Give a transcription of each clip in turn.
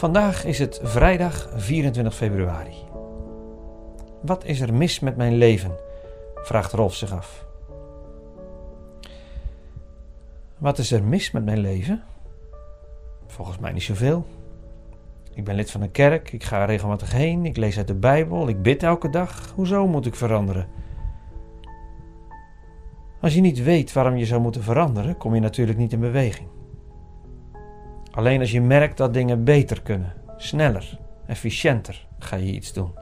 Vandaag is het vrijdag 24 februari. Wat is er mis met mijn leven? vraagt Rolf zich af. Wat is er mis met mijn leven? Volgens mij niet zoveel. Ik ben lid van een kerk, ik ga regelmatig heen, ik lees uit de Bijbel, ik bid elke dag. Hoezo moet ik veranderen? Als je niet weet waarom je zou moeten veranderen, kom je natuurlijk niet in beweging. Alleen als je merkt dat dingen beter kunnen, sneller, efficiënter, ga je iets doen.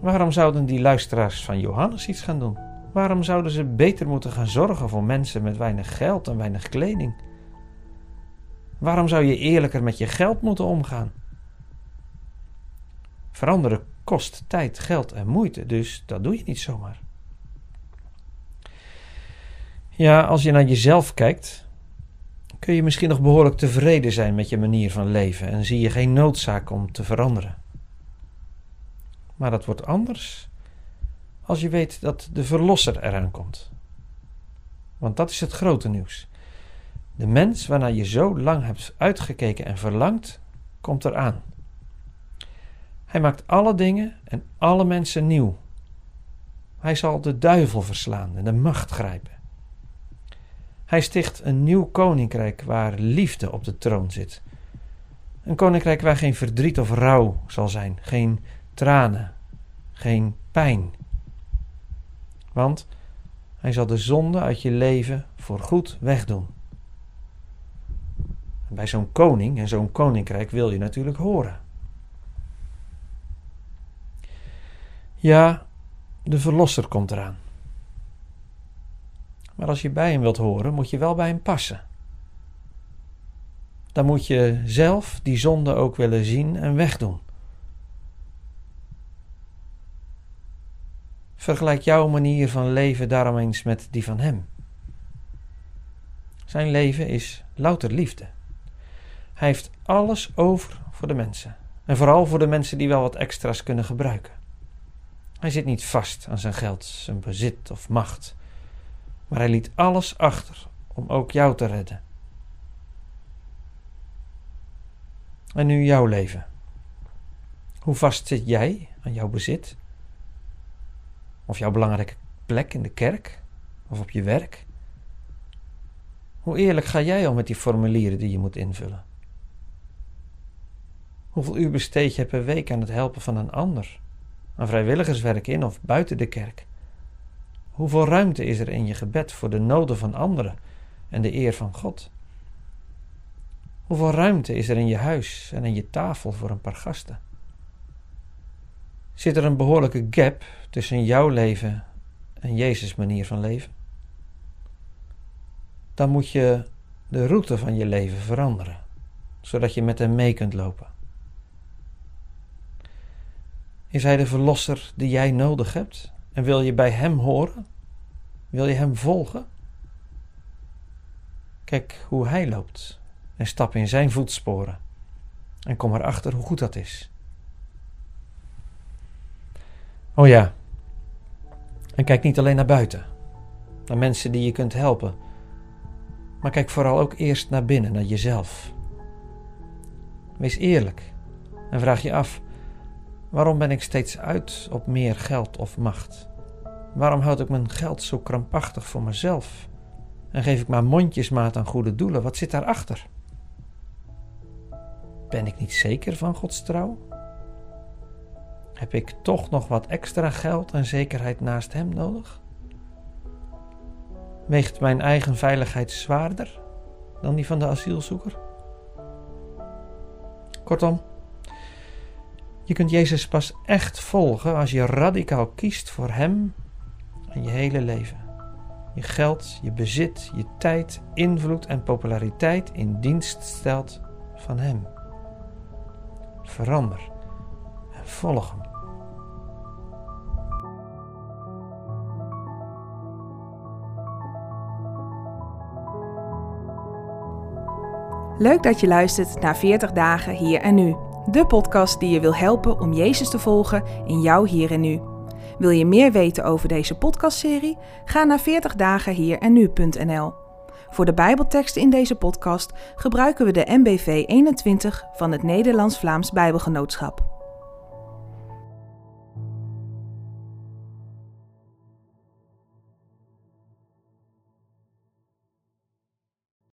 Waarom zouden die luisteraars van Johannes iets gaan doen? Waarom zouden ze beter moeten gaan zorgen voor mensen met weinig geld en weinig kleding? Waarom zou je eerlijker met je geld moeten omgaan? Veranderen kost tijd, geld en moeite, dus dat doe je niet zomaar. Ja, als je naar jezelf kijkt, kun je misschien nog behoorlijk tevreden zijn met je manier van leven en zie je geen noodzaak om te veranderen. Maar dat wordt anders als je weet dat de Verlosser eraan komt. Want dat is het grote nieuws. De mens waarnaar je zo lang hebt uitgekeken en verlangd, komt eraan. Hij maakt alle dingen en alle mensen nieuw. Hij zal de duivel verslaan en de macht grijpen. Hij sticht een nieuw koninkrijk waar liefde op de troon zit. Een koninkrijk waar geen verdriet of rouw zal zijn, geen tranen, geen pijn. Want hij zal de zonde uit je leven voor goed wegdoen. bij zo'n koning en zo'n koninkrijk wil je natuurlijk horen. Ja, de verlosser komt eraan. Maar als je bij hem wilt horen, moet je wel bij hem passen. Dan moet je zelf die zonde ook willen zien en wegdoen. Vergelijk jouw manier van leven daarom eens met die van hem. Zijn leven is louter liefde. Hij heeft alles over voor de mensen. En vooral voor de mensen die wel wat extra's kunnen gebruiken. Hij zit niet vast aan zijn geld, zijn bezit of macht. Maar hij liet alles achter om ook jou te redden. En nu jouw leven. Hoe vast zit jij aan jouw bezit? Of jouw belangrijke plek in de kerk? Of op je werk? Hoe eerlijk ga jij om met die formulieren die je moet invullen? Hoeveel uur besteed je per week aan het helpen van een ander? Aan vrijwilligerswerk in of buiten de kerk? Hoeveel ruimte is er in je gebed voor de noden van anderen en de eer van God? Hoeveel ruimte is er in je huis en in je tafel voor een paar gasten? Zit er een behoorlijke gap tussen jouw leven en Jezus' manier van leven? Dan moet je de route van je leven veranderen, zodat je met hem mee kunt lopen. Is hij de verlosser die jij nodig hebt? En wil je bij hem horen? Wil je hem volgen? Kijk hoe hij loopt en stap in zijn voetsporen en kom erachter hoe goed dat is. Oh ja, en kijk niet alleen naar buiten, naar mensen die je kunt helpen, maar kijk vooral ook eerst naar binnen, naar jezelf. Wees eerlijk en vraag je af: waarom ben ik steeds uit op meer geld of macht? Waarom houd ik mijn geld zo krampachtig voor mezelf? En geef ik maar mondjesmaat aan goede doelen? Wat zit daarachter? Ben ik niet zeker van Gods trouw? Heb ik toch nog wat extra geld en zekerheid naast Hem nodig? Weegt mijn eigen veiligheid zwaarder dan die van de asielzoeker? Kortom, je kunt Jezus pas echt volgen als je radicaal kiest voor Hem en je hele leven. Je geld, je bezit, je tijd, invloed en populariteit in dienst stelt van Hem. Verander en volg Hem. Leuk dat je luistert naar 40 dagen hier en nu. De podcast die je wil helpen om Jezus te volgen in jouw hier en nu. Wil je meer weten over deze podcastserie? Ga naar 40dagenhierennu.nl. Voor de Bijbelteksten in deze podcast gebruiken we de MBV 21 van het Nederlands-Vlaams Bijbelgenootschap.